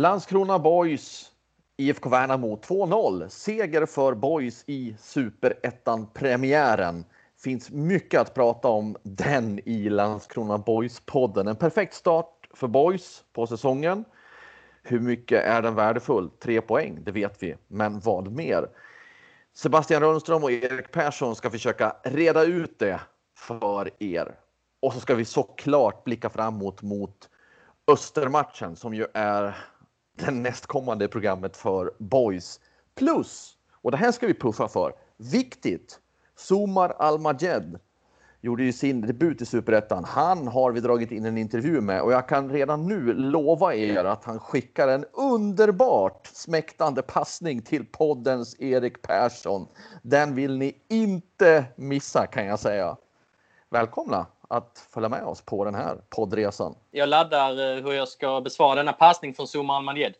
Landskrona Boys, IFK Värnamo 2-0. Seger för Boys i Superettan-premiären. Finns mycket att prata om den i Landskrona Boys-podden. En perfekt start för Boys på säsongen. Hur mycket är den värdefull? Tre poäng, det vet vi. Men vad mer? Sebastian Rönnström och Erik Persson ska försöka reda ut det för er. Och så ska vi såklart blicka framåt mot Östermatchen som ju är Det nästkommande programmet för Boys. Plus, och det här ska vi puffa för, viktigt, Somar Almajed gjorde ju sin debut i Superettan. Han har vi dragit in en intervju med och jag kan redan nu lova er att han skickar en underbart smäktande passning till poddens Erik Persson. Den vill ni inte missa kan jag säga. Välkomna att följa med oss på den här poddresan. Jag laddar eh, hur jag ska besvara denna passning från Zuma Almajed.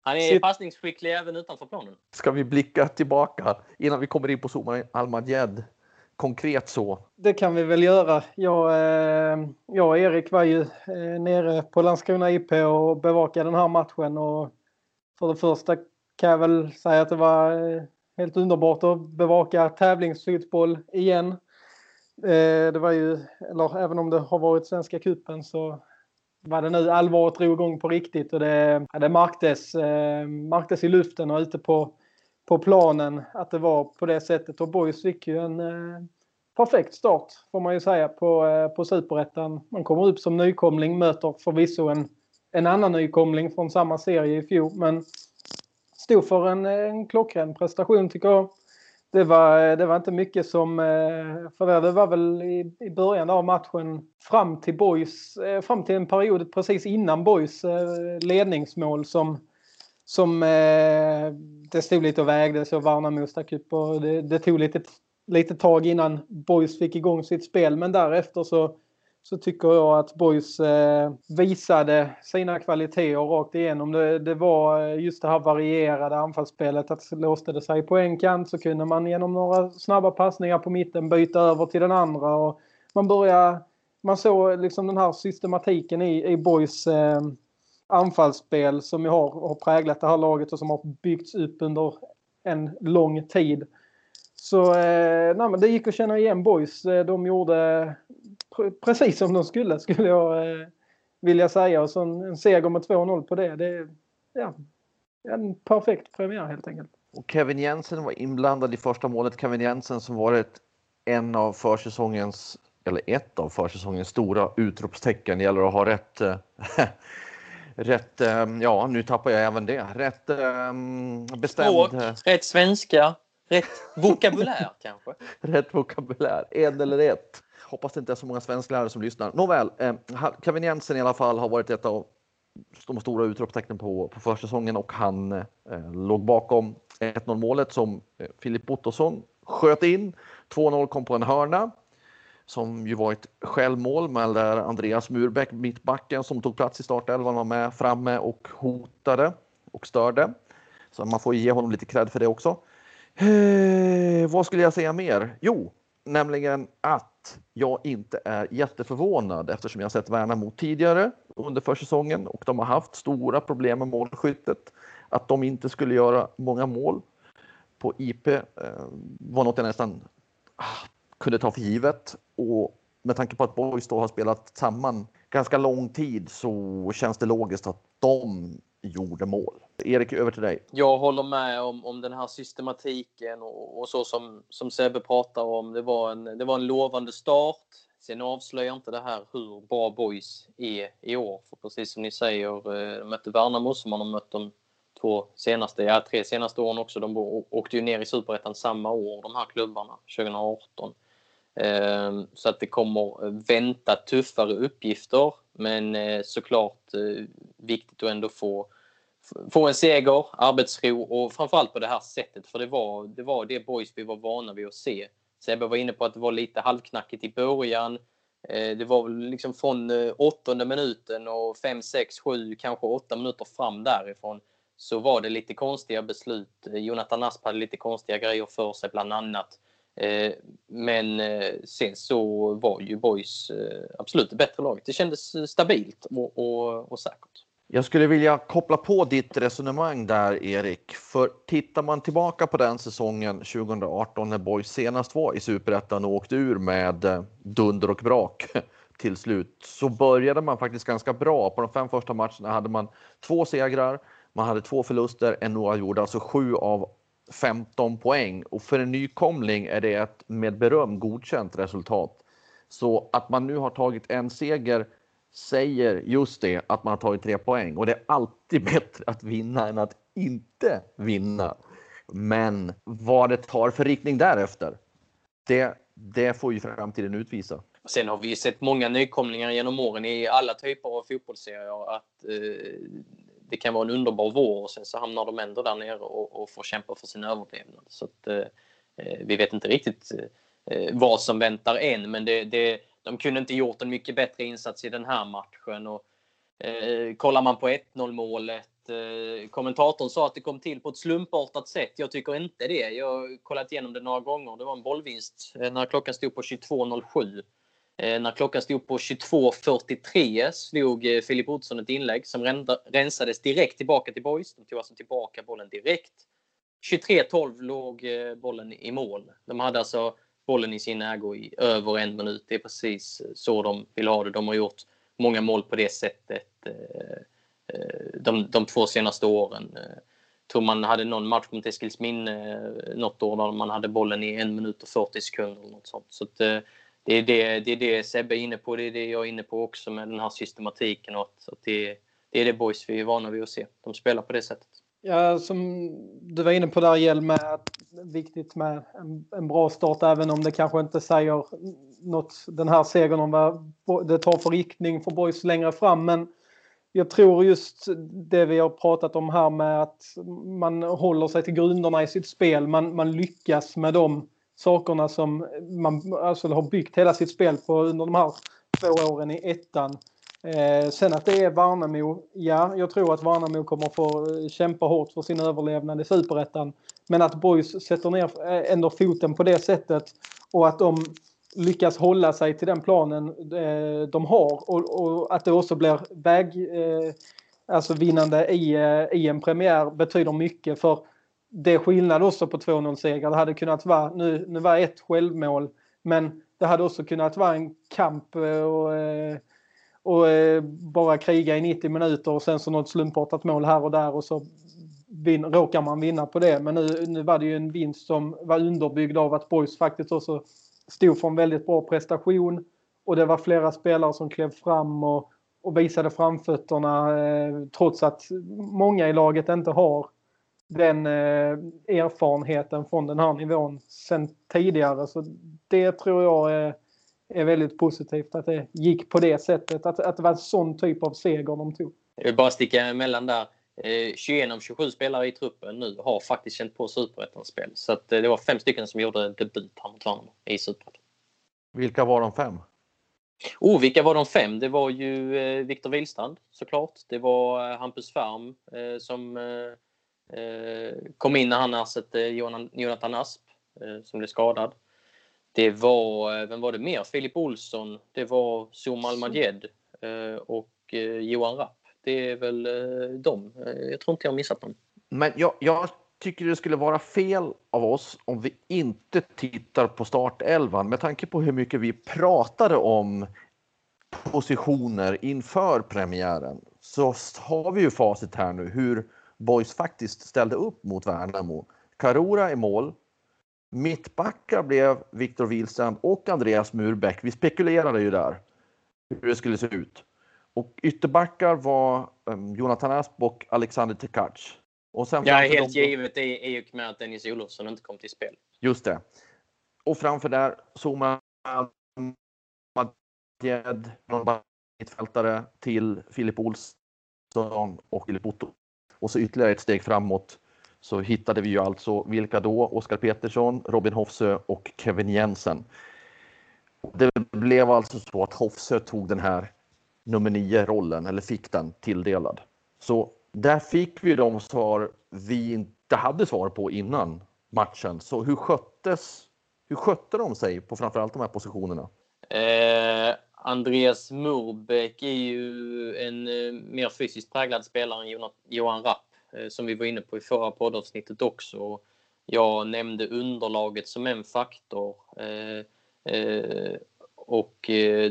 Han är Sitt... passningsskicklig även utanför planen. Ska vi blicka tillbaka innan vi kommer in på Zuma Almajed? Konkret så. Det kan vi väl göra. Jag, eh, jag och Erik var ju eh, nere på Landskrona IP och bevakade den här matchen. Och för det första kan jag väl säga att det var helt underbart att bevaka tävlingsfotboll igen. Eh, det var ju, eller även om det har varit Svenska kuppen så var det nu allvaret drog igång på riktigt och det, det märktes, eh, märktes i luften och ute på, på planen att det var på det sättet. Och Boys fick ju en eh, perfekt start får man ju säga på, eh, på Superettan. Man kommer upp som nykomling, möter förvisso en, en annan nykomling från samma serie i fjol men stod för en, en klockren prestation tycker jag det var, det var inte mycket som... Eh, för det, var väl i, i början av matchen fram till Boys, eh, fram till en period precis innan Boys eh, ledningsmål som, som det stod lite och vägde så Värnamo stack upp och det, det tog lite, lite tag innan Boys fick igång sitt spel. Men därefter så så tycker jag att Boys eh, visade sina kvaliteter rakt igenom. Det, det, var eh, just det här varierade anfallsspelet. Att låste det sig på en kant så kunde man genom några snabba passningar på mitten byta över till den andra. Och man, började, man såg liksom den här systematiken i, i Boys eh, anfallsspel som har, har präglat det här laget och som har byggts upp under en lång tid. Så eh, nej, men det gick att känna igen Boys. Eh, de gjorde precis som de skulle, skulle jag eh, vilja säga. Och så en, en seger med 2-0 på det. Det är ja, en perfekt premiär helt enkelt. Och Kevin Jensen var inblandad i första målet. Kevin Jensen som varit en av försäsongens, eller ett av försäsongens stora utropstecken. Det gäller att ha rätt eh, rätt, eh, ja nu tappar jag även det, rätt um, bestämd... Språk, rätt svenska, rätt vokabulär kanske? Rätt vokabulär, en eller ett. Hoppas det inte är så många svensklärare som lyssnar. Nåväl, eh, Kevin Jensen i alla fall har varit ett av de stora utropstecknen på, på försäsongen och han eh, låg bakom 1-0 målet som eh, Filip Ottosson sköt in. 2-0 kom på en hörna som ju var ett självmål med där Andreas Murbeck, mittbacken som tog plats i startelvan, var med framme och hotade och störde. Så man får ge honom lite cred för det också. Eh, vad skulle jag säga mer? Jo, nämligen att jag inte är jätteförvånad eftersom jag sett Värnamo tidigare under försäsongen och de har haft stora problem med målskyttet. Att de inte skulle göra många mål på IP eh, var något jag nästan ah, kunde ta för givet och med tanke på att Boys då har spelat samman ganska lång tid så känns det logiskt att de gjorde mål. Erik, över till dig. Jag håller med om, om den här systematiken och, och så som, som Sebbe pratar om. Det var, en, det var en lovande start. Sen avslöjar inte det här hur bra boys är i år. För precis som ni säger, eh, de mötte Värnamo som man har mött de två senaste, ja tre senaste åren också. De åkte ju ner i Superettan samma år, de här klubbarna, 2018. Ehm, så att det kommer vänta tuffare uppgifter. Men eh, såklart eh, viktigt att ändå få, få en seger, arbetsro och framförallt på det här sättet. För det var det, var det boys vi var vana vid att se. Sebbe var inne på att det var lite halvknackigt i början. Eh, det var liksom från åttonde minuten och fem, sex, sju, kanske åtta minuter fram därifrån så var det lite konstiga beslut. Jonathan Asp hade lite konstiga grejer för sig bland annat. Eh, men eh, sen så var ju Boys eh, absolut det bättre laget. Det kändes stabilt och, och, och säkert. Jag skulle vilja koppla på ditt resonemang där Erik. För tittar man tillbaka på den säsongen 2018 när Boys senast var i Superettan och åkte ur med dunder och brak till slut så började man faktiskt ganska bra. På de fem första matcherna hade man två segrar, man hade två förluster, en oavgjord, alltså sju av 15 poäng och för en nykomling är det ett med beröm godkänt resultat. Så att man nu har tagit en seger säger just det att man har tagit tre poäng och det är alltid bättre att vinna än att inte vinna. Men vad det tar för riktning därefter, det, det får ju framtiden utvisa. Sen har vi sett många nykomlingar genom åren i alla typer av fotbollsserier att eh, det kan vara en underbar vår och sen så hamnar de ändå där nere och, och får kämpa för sin överlevnad. Så att, eh, eh, vi vet inte riktigt eh, vad som väntar än, men det, det, de kunde inte gjort en mycket bättre insats i den här matchen. Och, eh, kollar man på 1-0 målet eh, kommentatorn sa att det kom till på ett slumpartat sätt. Jag tycker inte det. Jag har kollat igenom det några gånger. Det var en bollvinst eh, när klockan stod på 22.07. Eh, när klockan stod på 22.43 slog eh, Filip Olsson ett inlägg som rensades direkt tillbaka till Boys. De tog alltså tillbaka bollen direkt. 23.12 låg eh, bollen i mål. De hade alltså bollen i sin ägo i över en minut. Det är precis så de vill ha det. De har gjort många mål på det sättet de, de två senaste åren. Jag tror man hade någon match mot Eskilsminne något år där man hade bollen i en minut och 40 sekunder. Eller något sånt. Så att, det är det, det är det Sebbe är inne på, det är det jag är inne på också med den här systematiken och att, att det, det är det boys vi är vana vid att se. De spelar på det sättet. Ja, som du var inne på där Hjelm, med att viktigt med en, en, bra start även om det kanske inte säger något den här segern om vad det tar för riktning för boys längre fram. Men jag tror just det vi har pratat om här med att man håller sig till grunderna i sitt spel. Man, man lyckas med dem sakerna som man alltså, har byggt hela sitt spel på under de här två åren i ettan. Eh, sen att det är Värnamo, ja, jag tror att Värnamo kommer få eh, kämpa hårt för sin överlevnad i superettan. Men att Boys sätter ner eh, ändå foten på det sättet och att de lyckas hålla sig till den planen eh, de har och, och, att det också blir väg, eh, alltså vinnande i, eh, i en premiär betyder mycket för det är skillnad också på 2-0-segrar. Det hade kunnat vara, nu, nu var ett självmål, men det hade också kunnat vara en kamp eh, och, eh, och eh, bara kriga i 90 minuter och sen så något slumpartat mål här och där och så vin, råkar man vinna på det. Men nu, nu var det ju en vinst som var underbyggd av att Boys faktiskt också stod för en väldigt bra prestation och det var flera spelare som klev fram och, och visade framfötterna eh, trots att många i laget inte har den eh, erfarenheten från den här nivån sen tidigare. Så det tror jag är, är väldigt positivt att det gick på det sättet. Att, att det var en sån typ av seger de tog. Jag vill bara sticka emellan där. 21 av 27 spelare i truppen nu har faktiskt känt på superettan-spel. Så att det var fem stycken som gjorde debut här mot Värnamo i superettan. Vilka var de fem? Oh, vilka var de fem? Det var ju Viktor Wihlstrand såklart. Det var Hampus Färm som Eh, Eh, kom in när han ersatte eh, Jonathan Asp eh, som blev skadad. Det var, vem var det mer? Filip Olsson, det var Zoom Majed och Johan Rapp. Det är väl dem. Jag tror inte jag har missat dem. Men jag, jag tycker det skulle vara fel av oss om vi inte tittar på startelvan med tanke på hur mycket vi pratade om positioner inför premiären så har vi ju facit här nu hur Boys faktiskt ställde upp mot Värnamo. Karora i mål. Mittbackar blev Viktor Wihlstrand och Andreas Murbeck. Vi spekulerade ju där hur det skulle se ut. Och ytterbackar var um, Jonathan Asp och Alexander Tekac. Och sen ja, helt dem... givet är, ju med att Dennis Olofsson inte kom till spel. Just det. Och framför där Zuma Madjed, mittfältare till Filip Olsson och Filip Otto. Och så ytterligare ett steg framåt så hittade vi ju alltså vilka då? Oskar Petersson, Robin Hofsö och Kevin Jensen. Det blev alltså så att Hofsö tog den här nummer nio rollen eller fick den tilldelad. Så där fick vi de svar vi inte hade svar på innan matchen. Så hur sköttes? Hur skötte de sig på framförallt de här positionerna? Eh, Andreas Murbeck är ju en eh, mer fysiskt präglad spelare än Johan Rapp eh, som vi var inne på i förra poddavsnittet också. Jag nämnde underlaget som en faktor. Eh, och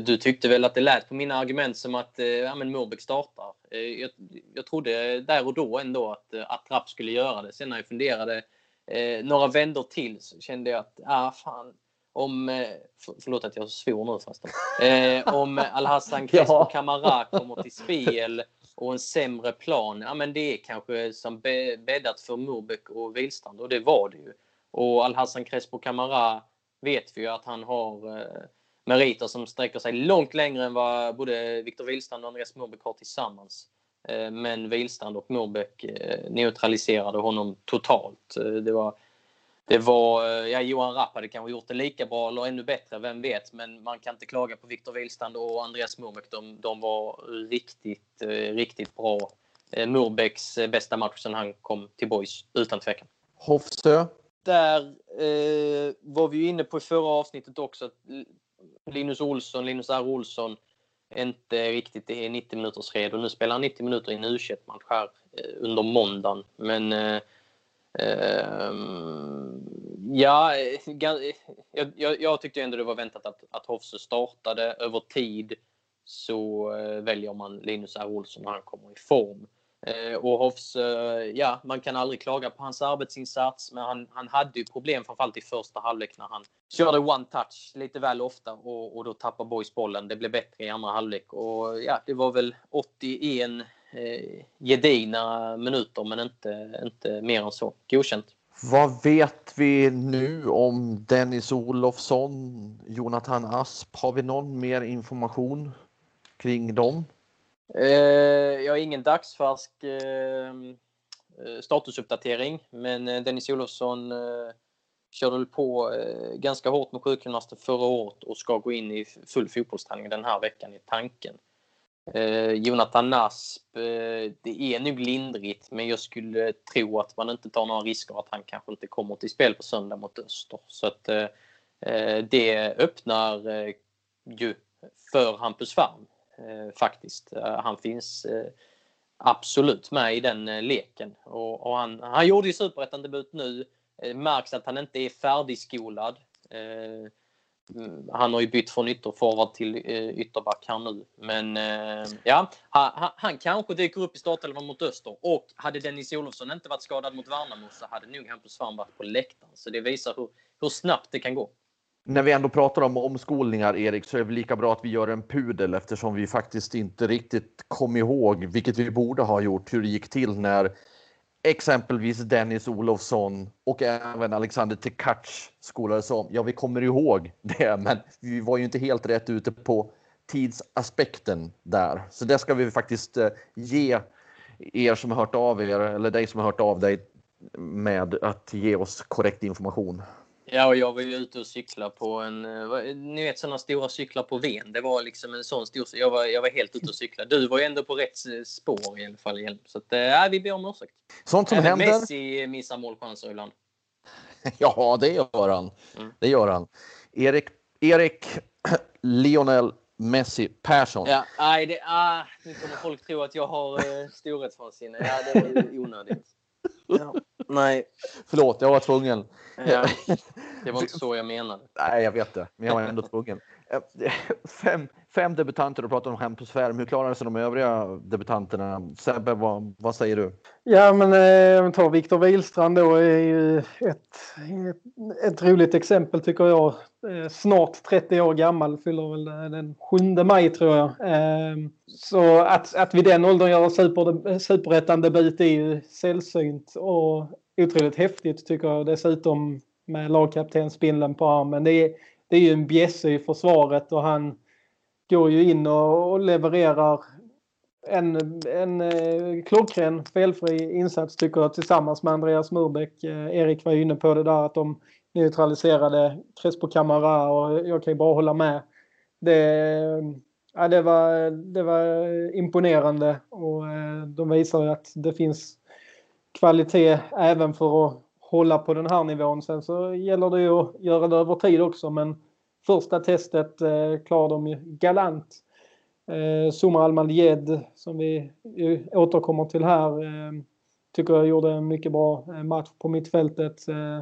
du tyckte väl att det lät på mina argument som att ja, men Murbeck startar. Jag, jag trodde där och då ändå att, att Rapp skulle göra det. Sen när jag funderade några vändor till så kände jag att, ah, fan, om, för, förlåt att jag svor nu förresten. Eh, om Alhassan Crespo ja. Camara kommer till spel och en sämre plan, ja men det är kanske som bäddat för Murbeck och Wihlstrand och det var det ju. Och Alhassan Crespo Camara vet vi ju att han har eh, meriter som sträcker sig långt längre än vad både Viktor Wihlstrand och Andreas Murbeck har tillsammans. Eh, men Wihlstrand och Murbeck eh, neutraliserade honom totalt. Eh, det var, det var ja, Johan Rapp hade kanske gjort det lika bra eller ännu bättre, vem vet. Men man kan inte klaga på Viktor Wihlstrand och Andreas Murbeck. De, de var riktigt, riktigt bra. Murbecks bästa match sedan han kom till Boys, utan tvekan. Hofsö? Där eh, var vi inne på i förra avsnittet också. Att Linus Olsson, Linus R Olsson, inte riktigt är 90 minuters redo. Nu spelar han 90 minuter i en u match här eh, under måndagen. Men eh, eh, Ehm, ja, jag, jag, jag, tyckte ändå det var väntat att, att Hofse startade. Över tid så eh, väljer man Linus R Olsson när han kommer i form. Eh, och Hoffs, ja, man kan aldrig klaga på hans arbetsinsats, men han, han hade ju problem framförallt i första halvlek när han körde one touch lite väl ofta och, och då tappar Boys bollen. Det blev bättre i andra halvlek och ja, det var väl 81 eh, gedigna minuter, men inte, inte mer än så. Godkänt. Vad vet vi nu om Dennis Olofsson, Jonathan Asp? Har vi någon mer information kring dem? Eh, jag har ingen dagsfärsk eh, eh, statusuppdatering, men Dennis Olofsson körde på ganska hårt med sjukgymnaster förra året och ska gå in i full fotbollsträning den här veckan i tanken. Eh, Jonathan Nasp, eh, det är nog lindrigt, men jag skulle tro att man inte tar några risker att han kanske inte kommer till spel på söndag mot Öster. Så att eh, det öppnar ju för Hampus Färm Eh, faktiskt. Eh, han finns eh, absolut med i den leken. Och, och han, han gjorde ju superettan-debut nu. Märks att han inte är färdigskolad. Eh, Eh, han har ju bytt från ytterforward till eh, ytterback här nu. Men eh, ja, han, han kanske dyker upp i startelvan mot Öster. Och hade Dennis Olofsson inte varit skadad mot Värnamo så hade nog Hampus Svahn varit på läktaren. Så det visar hur, hur snabbt det kan gå. När vi ändå pratar om omskolningar, Erik, så är det väl lika bra att vi gör en pudel eftersom vi faktiskt inte riktigt kom ihåg, vilket vi borde ha gjort, hur det gick till när exempelvis Dennis Olofsson och även Alexander Tekac skolades om. Ja, vi kommer ihåg det, men vi var ju inte helt rätt ute på tidsaspekten där. Så det ska vi faktiskt eh, ge er som har hört av er, eller dig som har hört av dig, med att ge oss korrekt information. Ja, och jag var ju ute och cykla på en, eh, ni vet sådana stora cyklar på Ven. Det var liksom en sån stor, jag var, jag var helt ute och cykla. Du var ju ändå på rätt spår i alla fall. Så att, äh, vi ber om ursäkt. Sånt som Även händer. Messi missar målchanser ibland. ja, det gör han. Mm. Det gör han. Erik, Erik Lionel Messi Persson. Ja, nej, det, ah, nu kommer folk tro att jag har eh, storhetsvansinne. Ja, det var ju onödigt. Ja. Nej. Förlåt, jag var tvungen. Ja, det var inte så jag menade. Nej, jag vet det, men jag var ändå tvungen. Eh, fem, fem debutanter, du pratar om Hampus Färm. Hur klarar sig de övriga debutanterna? Sebbe, vad, vad säger du? Ja, men eh, ta Viktor Wihlstrand då är ju ett, ett, ett roligt exempel tycker jag. Eh, snart 30 år gammal, fyller väl eh, den 7 maj tror jag. Eh, så att, att vid den åldern göra super, superettan-debut är ju sällsynt och otroligt häftigt tycker jag dessutom med lagkaptensbindeln på armen. Det är, det är ju en bjässe i försvaret och han går ju in och, och levererar en, en eh, klockren felfri insats tycker jag tillsammans med Andreas Murbeck. Eh, Erik var ju inne på det där att de neutraliserade Crespo Camara och jag kan ju bara hålla med. Det, eh, ja, det, var, det var imponerande och eh, de visar ju att det finns kvalitet även för att hålla på den här nivån. Sen så gäller det ju att göra det över tid också men första testet eh, klarar de ju galant. Eh, Sumar Almadied som vi återkommer till här eh, tycker jag gjorde en mycket bra eh, match på mittfältet. Eh,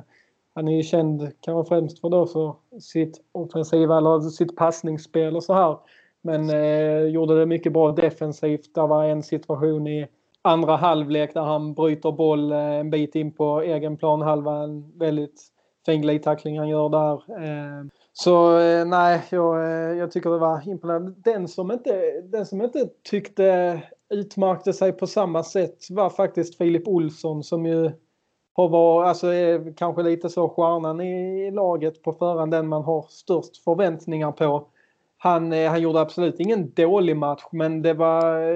han är ju känd kanske främst för, då för sitt offensiva eller sitt passningsspel och så här. Men eh, gjorde det mycket bra defensivt. Det var en situation i andra halvlek där han bryter boll eh, en bit in på egen planhalva. En väldigt fin glidtackling han gör där. Eh, så eh, nej, jag, jag tycker det var imponerande. Den som inte, den som inte tyckte utmärkte sig på samma sätt var faktiskt Filip Olsson som ju har varit, alltså är kanske lite så stjärnan i laget på förhand, den man har störst förväntningar på. Han, han gjorde absolut ingen dålig match men det var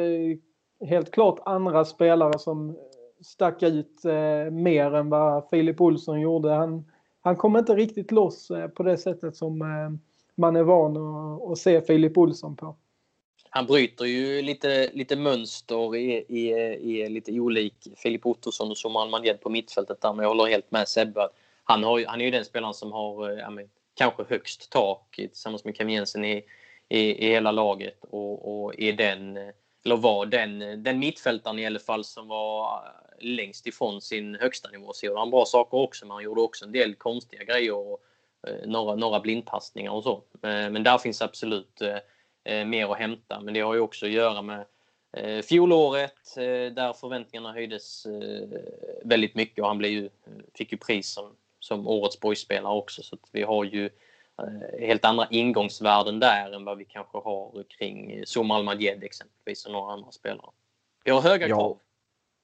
helt klart andra spelare som eh, stack ut eh, mer än vad Filip Olsson gjorde. Han, han kom inte riktigt loss eh, på det sättet som eh, man är van att, att se Filip Olsson på. Han bryter ju lite, lite mönster i, i, i lite olik Filip Ottosson och Soman Manjed på mittfältet där, men jag håller helt med Sebbe. Han, har, han är ju den spelaren som har eh, ja, men, kanske högst tak tillsammans med Kevin Jensen i, i, i hela laget och, och är den eh, eller var den, den mittfältaren i alla fall som var eh, längst ifrån sin högsta nivå. Så gjorde han bra saker också, men han gjorde också en del konstiga grejer och eh, några, några blindpassningar och så. Eh, men där finns absolut eh, eh, mer att hämta. Men det har ju också att göra med fjolåret där förväntningarna höjdes väldigt mycket och han blev ju, fick ju pris som, som årets boyspelare också. Så vi har ju Eh, helt andra ingångsvärden där än vad vi kanske har kring Somal Majed exempelvis och några andra spelare. Vi har höga ja. krav.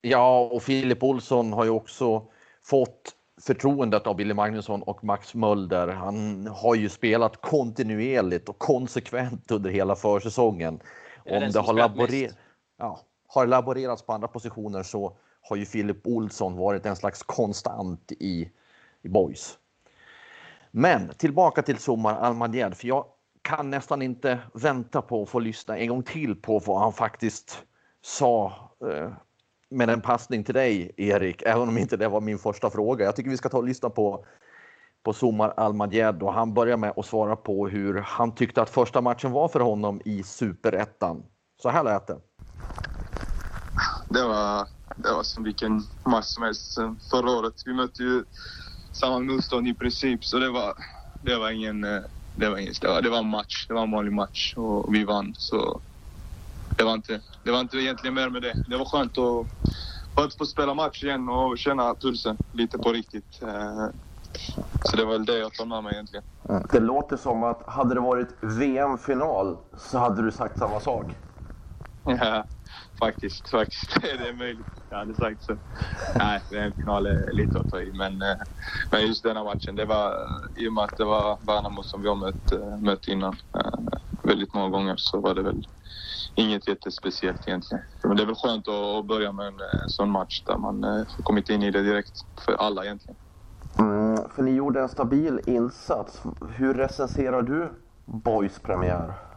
Ja, och Filip Olsson har ju också fått förtroendet av Billy Magnusson och Max Mölder. Han har ju spelat kontinuerligt och konsekvent under hela försäsongen. Det Om det har, laborer ja, har laborerats på andra positioner så har ju Filip Olsson varit en slags konstant i, i boys. Men tillbaka till Somar Almadjed, för jag kan nästan inte vänta på att få lyssna en gång till på vad han faktiskt sa eh, med en passning till dig, Erik, även om inte det var min första fråga. Jag tycker vi ska ta och lyssna på, på Somar Almadjed och han börjar med att svara på hur han tyckte att första matchen var för honom i superettan. Så här lät det. Det var, det var som vilken match som helst förra året. Vi mötte ju samma motstånd i princip. Så det var, det var ingen... Eh, det var, ingen, det, var, det var en match. Det var en vanlig match och vi vann. Så det var inte, det var inte egentligen mer med det. Det var skönt att, skönt att få spela match igen och känna pulsen lite på riktigt. Eh, så det var väl det jag tar med mig egentligen. Det låter som att hade det varit VM-final så hade du sagt samma sak. Ja, faktiskt. faktiskt. Det är möjligt. Jag hade sagt så. Nej, en final eh, är lite att ta i. Men, eh, men just denna matchen, det var i och med att det var Värnamo som vi har mött, eh, mött innan väldigt många gånger så var det väl inget jättespeciellt egentligen. Men det är väl skönt att börja med en sån match där man har kommit in i det direkt för alla egentligen. Mm, för ni gjorde en stabil insats. Hur recenserar du Boys premiär?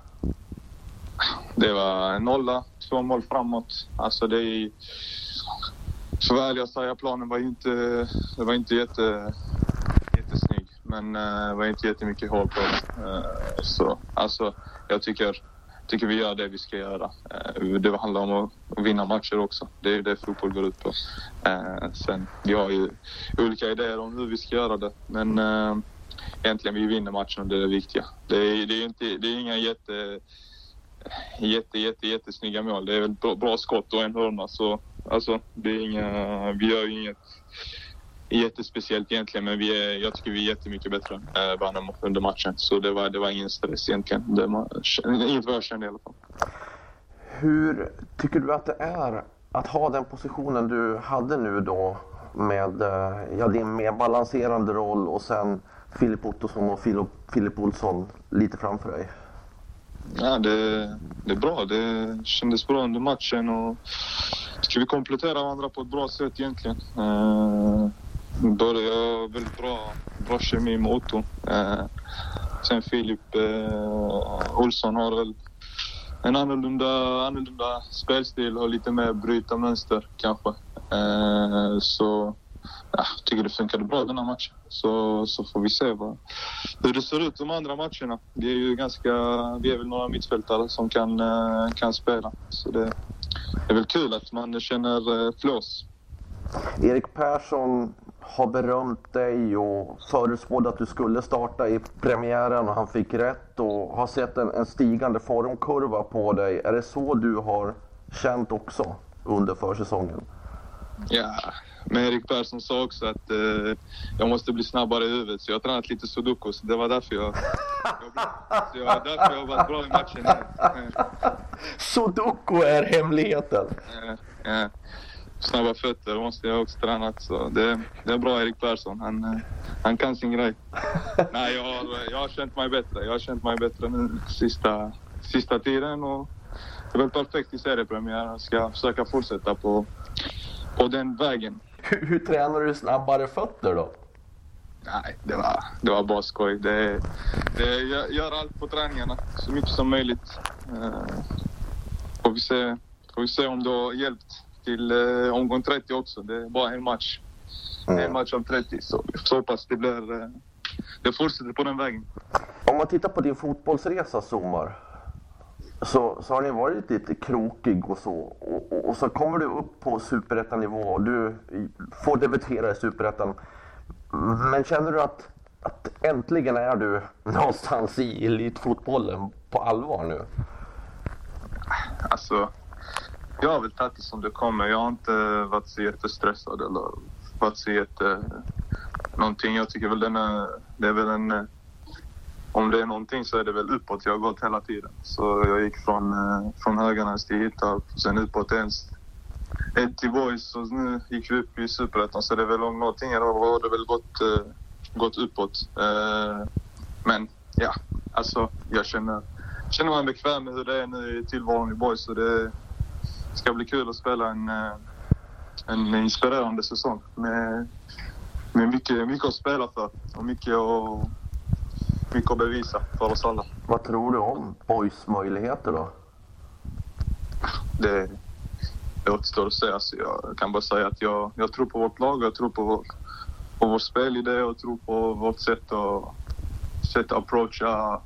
Det var en nolla, två mål framåt. Alltså det är... För ärlig säga, planen var inte, det var inte jätte, jättesnygg. Men uh, det var inte jättemycket hål på den. Uh, så alltså, jag tycker, tycker vi gör det vi ska göra. Uh, det handlar om att vinna matcher också. Det är det fotboll går ut på. Eh, sen, vi har ju olika idéer om hur vi ska göra det. Men egentligen vi vinner matchen och det är det viktiga. Det är, det är, inte, det är inga jätte, jätte, jätte, jättesnygga mål. Det är väl bra, bra skott och en hörna så alltså det är inga, vi gör ju inget jättespeciellt egentligen men vi är, jag tycker vi är jättemycket bättre än eh, Värnamo under matchen. Så det var, det var ingen stress egentligen. Det var, inget vad jag kände i alla fall. Hur tycker du att det är att ha den positionen du hade nu då med eh, ja, din mer balanserande roll och sen Filip Ottosson och Filip Olsson lite framför dig? Ja, det, det är bra. Det kändes bra under matchen och ska vi komplettera varandra på ett bra sätt egentligen. Eh, uh, började väldigt bra, bra kemi med Otto. Eh, sen Filip eh, Olsson har väl en annorlunda, annorlunda spelstil och lite mer bryta mönster kanske. Eh, så ja, tycker det funkade bra den här matchen. Så, så får vi se vad, hur det ser ut de andra matcherna. Vi är ju ganska, vi är väl några mittfältare som kan, eh, kan spela. Så det, det är väl kul att man känner eh, flås. Erik Persson har berömt dig och förutspådde att du skulle starta i premiären och han fick rätt och har sett en, en stigande formkurva på dig. Är det så du har känt också under försäsongen? Ja, men Erik Persson sa också att eh, jag måste bli snabbare i huvudet så jag har tränat lite sudoku så det var därför jag... jag så jag, därför jag har varit bra i matchen. sudoku är hemligheten? Ja, ja. Snabba fötter måste jag också tränat så det, det är bra Erik Persson. Han, eh, han kan sin grej. Nej, jag har, jag har känt mig bättre. Jag har känt mig bättre nu sista, sista tiden och det är väl perfekt i seriepremiären. Jag ska försöka fortsätta på, på den vägen. Hur, hur tränar du snabbare fötter då? Nej, det var, det var bara skoj. Det, det, jag gör allt på träningarna, så mycket som möjligt. Uh, får, vi se, får vi se om det har hjälpt till uh, omgång 30 också. Det är bara en match. Mm. En match av 30, så vi får hoppas det blir... Uh, det fortsätter på den vägen. Om man tittar på din fotbollsresa, Somar så, så har ni varit lite krokig och så. Och, och, och så kommer du upp på superettanivå och du får debutera i superettan. Men känner du att, att äntligen är du någonstans i elitfotbollen på allvar nu? Alltså, jag har väl tagit det som det kommer. Jag har inte varit så jättestressad eller varit så jätte... Någonting. Jag tycker väl den är, det är väl en om det är någonting så är det väl uppåt jag har gått hela tiden. Så jag gick från, eh, från Höganäs till Hittarp, sen uppåt ens ett till Boys och nu gick vi upp i Superettan. Så det är väl om någonting då har det väl gått, eh, gått uppåt. Eh, men ja, alltså jag känner, känner mig bekväm med hur det är nu i tillvaron i Boys. Så det ska bli kul att spela en, eh, en inspirerande säsong med, med mycket, mycket att spela för och mycket att mycket att bevisa för oss alla. Vad tror du om Boys möjligheter då? Det, det återstår att se. Alltså jag kan bara säga att jag, jag tror på vårt lag, jag tror på vår, på vår spelidé och tror på vårt sätt att, sätt att approacha,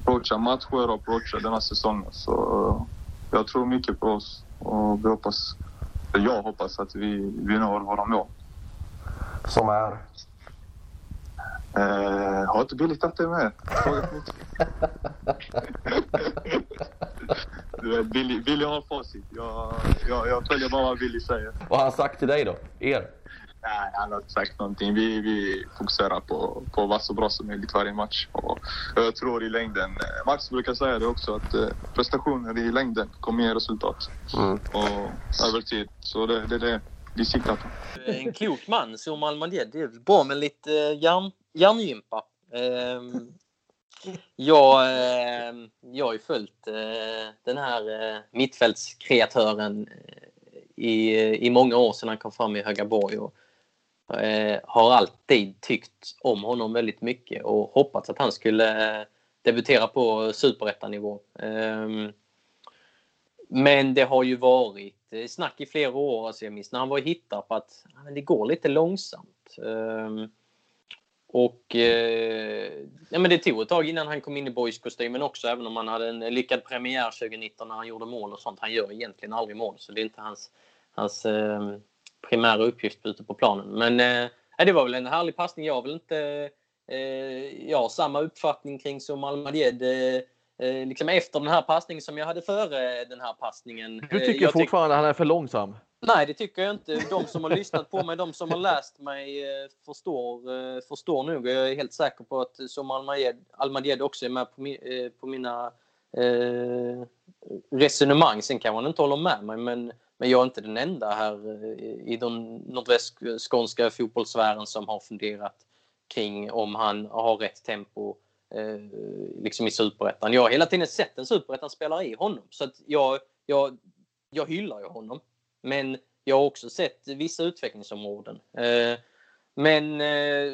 approacha matcher och approacha denna säsongen. Så jag tror mycket på oss och vi hoppas, jag hoppas att vi, vi når våra mål. Som är? Uh, har inte Billy tagit det med? Billy, Billy har facit. Jag, jag, jag följer bara vad Billy säger. Vad har han sagt till dig då? Er? Nej, han har inte sagt någonting. Vi, vi fokuserar på, på vara så bra som möjligt varje match. Och jag tror i längden, eh, Max brukar säga det också, att eh, prestationer i längden kommer ge resultat. Mm. Och över tid. Så det är det, det vi siktar på. En klok man, Som Almadjed. Det är bra med lite hjärn hjärngympa. Eh, jag, eh, jag har ju följt eh, den här eh, mittfältskreatören eh, i, i många år sedan han kom fram i Högaborg och eh, har alltid tyckt om honom väldigt mycket och hoppats att han skulle eh, debutera på superettanivå. Ehm, men det har ju varit eh, snack i flera år. Alltså jag minns när han var i Hittarp att ah, det går lite långsamt. Ehm, och eh, ja, men det tog ett tag innan han kom in i boys-kostymen också, även om han hade en lyckad premiär 2019 när han gjorde mål och sånt. Han gör egentligen aldrig mål, så det är inte hans, hans eh, primära uppgift ute på planen. Men eh, det var väl en härlig passning. Jag har väl inte jag har samma uppfattning kring som Almadjed. liksom efter den här passningen som jag hade före den här passningen. Du tycker jag fortfarande tyck han är för långsam? Nej, det tycker jag inte. De som har lyssnat på mig, de som har läst mig eh, förstår, eh, förstår nog. Jag är helt säker på att eh, som Almadied också är med på, på mina eh, resonemang. Sen kan man inte hålla med mig, men, men jag är inte den enda här i den nordvästskånska fotbollssfären som har funderat kring om han har rätt tempo eh, liksom i superettan. Jag har hela tiden sett en superettan-spelare i honom, så att jag, jag, jag hyllar ju honom. Men jag har också sett vissa utvecklingsområden. Eh, men eh,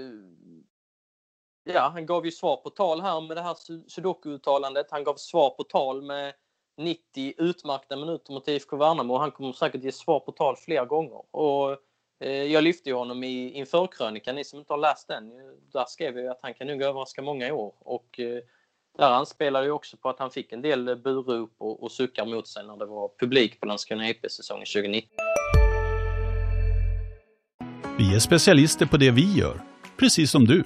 ja, han gav ju svar på tal här med det här sudoku-uttalandet. Han gav svar på tal med 90 utmärkta minuter mot IFK Värnamo och han kommer säkert ge svar på tal flera gånger. Och, eh, jag lyfte ju honom i införkrönikan, ni som inte har läst den. Där skrev jag att han kan nog överraska många i år. Och, där anspelade ju också på att han fick en del burop och, och suckar mot sig när det var publik på Landskrona IP säsongen 2019. Vi är specialister på det vi gör, precis som du.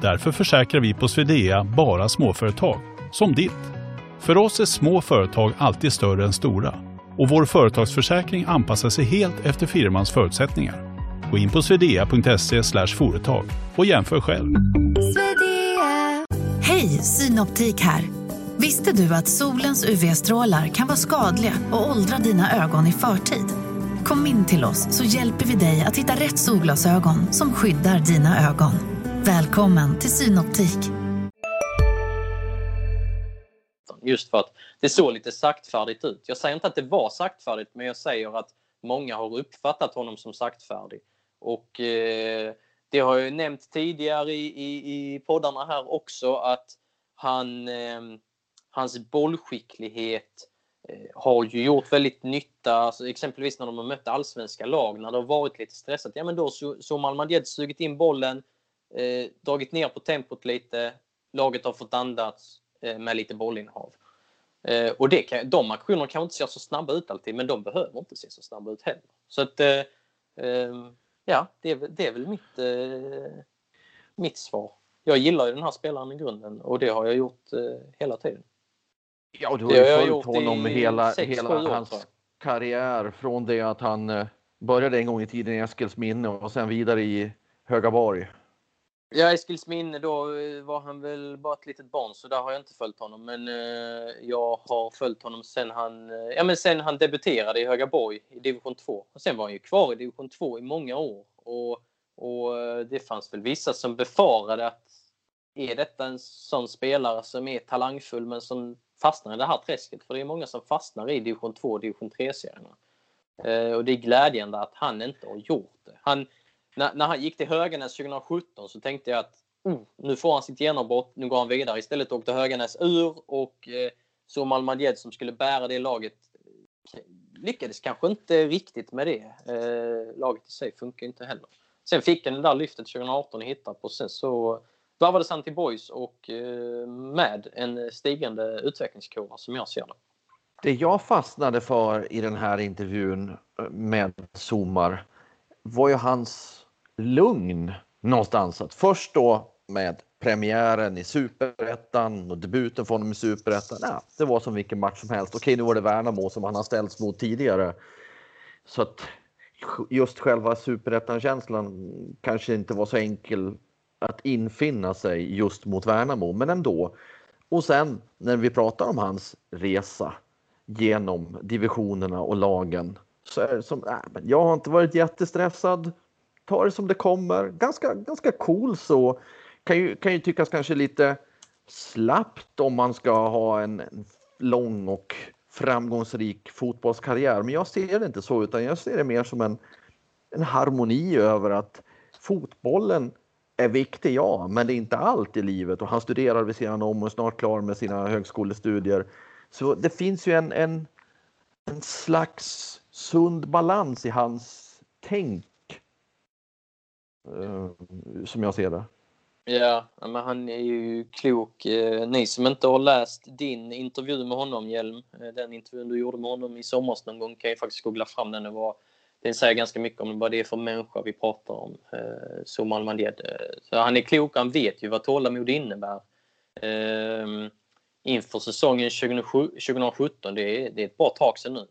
Därför försäkrar vi på Swedea bara småföretag, som ditt. För oss är små företag alltid större än stora och vår företagsförsäkring anpassar sig helt efter firmans förutsättningar. Gå in på swedea.se företag och jämför själv. Hej, Synoptik här. Visste du att solens UV-strålar kan vara skadliga och åldra dina ögon i förtid? Kom in till oss så hjälper vi dig att hitta rätt solglasögon som skyddar dina ögon. Välkommen till Synoptik. Just för att det såg lite saktfärdigt ut. Jag säger inte att det var saktfärdigt, men jag säger att många har uppfattat honom som saktfärdig. Och eh, det har jag nämnt tidigare i, i, i poddarna här också att han, eh, hans bollskicklighet eh, har ju gjort väldigt nytta, alltså exempelvis när de har mött allsvenska lag, när det har varit lite stressat. Ja men då så har Malmö sugit in bollen, eh, dragit ner på tempot lite. Laget har fått andas eh, med lite bollinnehav. Eh, och det kan, de aktionerna kanske inte ser så snabba ut alltid, men de behöver inte se så snabba ut heller. Så att, eh, ehm, ja, det är, det är väl mitt, eh, mitt svar. Jag gillar ju den här spelaren i grunden och det har jag gjort eh, hela tiden. Ja, du har ju följt honom hela, hela hans karriär från det att han eh, började en gång i tiden i Eskilsminne och sen vidare i Högaborg. Ja, Eskilsminne då eh, var han väl bara ett litet barn så där har jag inte följt honom. Men eh, jag har följt honom sen han, eh, ja, men sen han debuterade i Högaborg i division 2. Och sen var han ju kvar i division 2 i många år. Och, och eh, det fanns väl vissa som befarade att är detta en sån spelare som är talangfull men som fastnar i det här träsket? För det är många som fastnar i division 2 och division 3-serierna. Eh, och det är glädjande att han inte har gjort det. Han, när, när han gick till Höganäs 2017 så tänkte jag att oh, nu får han sitt genombrott, nu går han vidare. Istället åkte Höganäs ur och eh, Somal Madjed som skulle bära det laget eh, lyckades kanske inte riktigt med det. Eh, laget i sig funkar inte heller. Sen fick han det där lyftet 2018 i Hittarp och sen så varvades han till Boys och eh, med en stigande utvecklingskurva som jag ser det. Det jag fastnade för i den här intervjun eh, med Somar var ju hans lugn någonstans. Att först då med premiären i superettan och debuten för honom i superettan. Ja, det var som vilken match som helst. Okej, nu var det Värnamo som han har ställts mot tidigare. Så att just själva superettan-känslan kanske inte var så enkel att infinna sig just mot Värnamo, men ändå. Och sen när vi pratar om hans resa genom divisionerna och lagen så är det som, äh, jag har inte varit jättestressad ta det som det kommer. Ganska, ganska cool så. Kan ju, kan ju tyckas kanske lite slappt om man ska ha en lång och framgångsrik fotbollskarriär. Men jag ser det inte så, utan jag ser det mer som en, en harmoni över att fotbollen är viktig, ja, men det är inte allt i livet. Och han studerar vid sidan om och är snart klar med sina högskolestudier. Så det finns ju en, en, en slags sund balans i hans tänk eh, som jag ser det. Ja, men han är ju klok. Eh, ni som inte har läst din intervju med honom, Hjelm, eh, den intervjun du gjorde med honom i somras någon gång kan ju faktiskt googla fram den. Och var, säger ganska mycket om vad det är för människa vi pratar om, eh, Som eh, Så han är klok, han vet ju vad tålamod innebär. Ehm, inför säsongen 2017, det är, det är ett bra tag sedan nu,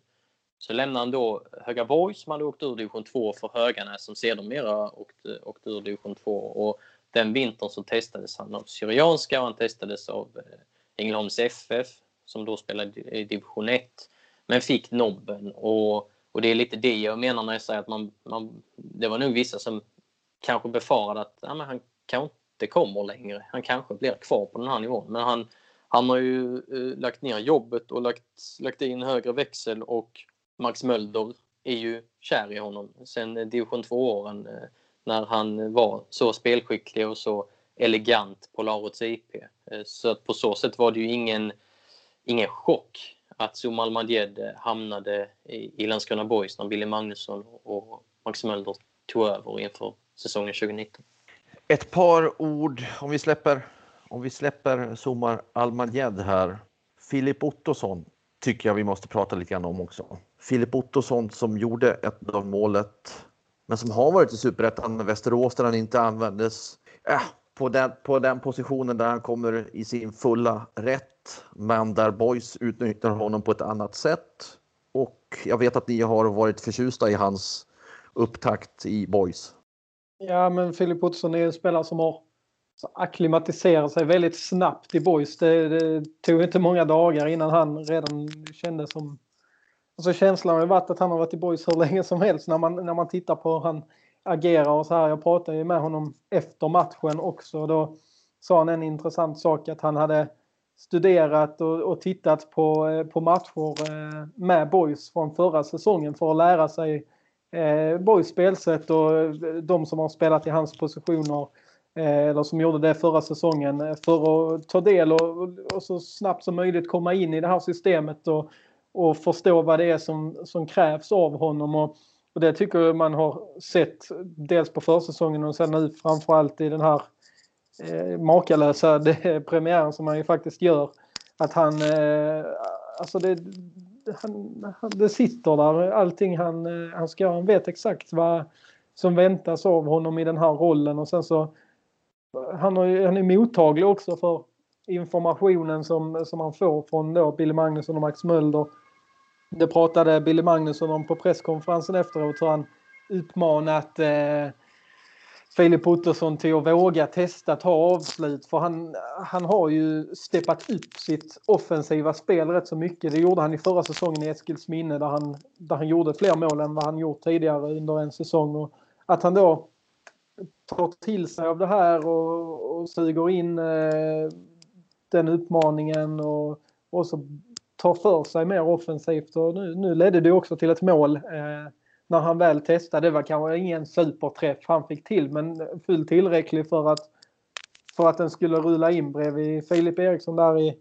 så lämnar han då Höga Borg som hade åkt ur division 2 för Höganäs som sedermera åkte, åkt ur division 2. Och den vintern så testades han av Syrianska och han testades av eh, Ängelholms FF som då spelade i division 1 men fick nobben. Och, och det är lite det jag menar när jag säger att man, man det var nog vissa som kanske befarade att ja, men han kanske inte kommer längre. Han kanske blir kvar på den här nivån. Men han, han har ju eh, lagt ner jobbet och lagt, lagt in högre växel och Max Mölder är ju kär i honom. Sen eh, division 2-åren eh, när han var så spelskicklig och så elegant på Lauritz IP. Eh, så att på så sätt var det ju ingen, ingen chock att Zuma Almadied eh, hamnade i, i Landskrona Boys när Billy Magnusson och Max Mölder tog över inför säsongen 2019. Ett par ord om vi släpper om vi släpper Zuma Almadied här. Filip Ottosson tycker jag vi måste prata lite grann om också. Filip Ottosson som gjorde ett av målet men som har varit i superettan med Västerås där han inte användes äh, på, den, på den positionen där han kommer i sin fulla rätt. Men där Boys utnyttjar honom på ett annat sätt. Och jag vet att ni har varit förtjusta i hans upptakt i Boys. Ja, men Filip Ottosson är en spelare som har akklimatiserat sig väldigt snabbt i Boys. Det, det, tog inte många dagar innan han redan kände som Alltså känslan har ju varit att han har varit i boys hur länge som helst när man, när man tittar på hur han agerar och så här. Jag pratade ju med honom efter matchen också. Då sa han en intressant sak att han hade studerat och, och tittat på, eh, på matcher eh, med boys från förra säsongen för att lära sig eh, boys spelsätt och eh, de som har spelat i hans positioner eller som gjorde det förra säsongen för att ta del och, och så snabbt som möjligt komma in i det här systemet och och förstå vad det är som, som krävs av honom. Och, och det tycker jag man har sett dels på försäsongen och sen nu framförallt i den här eh, makalösa det, premiären som han ju faktiskt gör. Att han, eh, alltså det, han, det sitter där, allting han, eh, han ska göra. Han vet exakt vad som väntas av honom i den här rollen och sen så han, har, han är mottaglig också för informationen som, som han får från då Billy Magnusson och Max Mölder det pratade Billy Magnusson om på presskonferensen efteråt hur han utmanat eh, Filip Ottosson till att våga testa ta avslut för han, han har ju steppat upp sitt offensiva spel rätt så mycket. Det gjorde han i förra säsongen i Eskilsminne där han, där han gjorde fler mål än vad han gjort tidigare under en säsong. Och att han då tar till sig av det här och, och suger in eh, den utmaningen och, och så tar för sig mer offensivt och nu, nu ledde det också till ett mål eh, när han väl testade. Det var kanske ingen superträff han fick till men fullt tillräcklig för att, för att den skulle rulla in bredvid Filip Eriksson där i,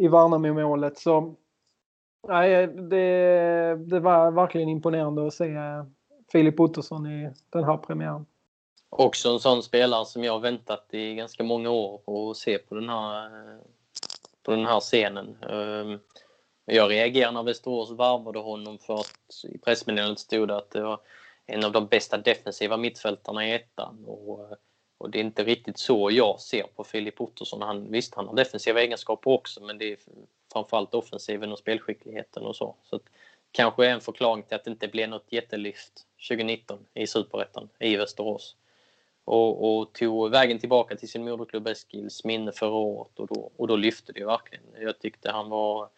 i Värnamo-målet. Så nej, det, det var verkligen imponerande att se eh, Filip Ottosson i den här premiären. Också en sån spelare som jag väntat i ganska många år på att se på den här eh, på den här scenen. Ehm, jag reagerade när Västerås varvade honom för att i pressmeddelandet stod det att det var en av de bästa defensiva mittfältarna i ettan. Och, eh, och det är inte riktigt så jag ser på Filip Ottosson. Han, visst, han har defensiva egenskaper också men det är framförallt offensiven och spelskickligheten och så. så att, kanske är en förklaring till att det inte blev något jättelyft 2019 i Superettan i Västerås och, och tog vägen tillbaka till sin moderklubb Eskils minne förra året och då, och då lyfte det verkligen. Jag tyckte han var...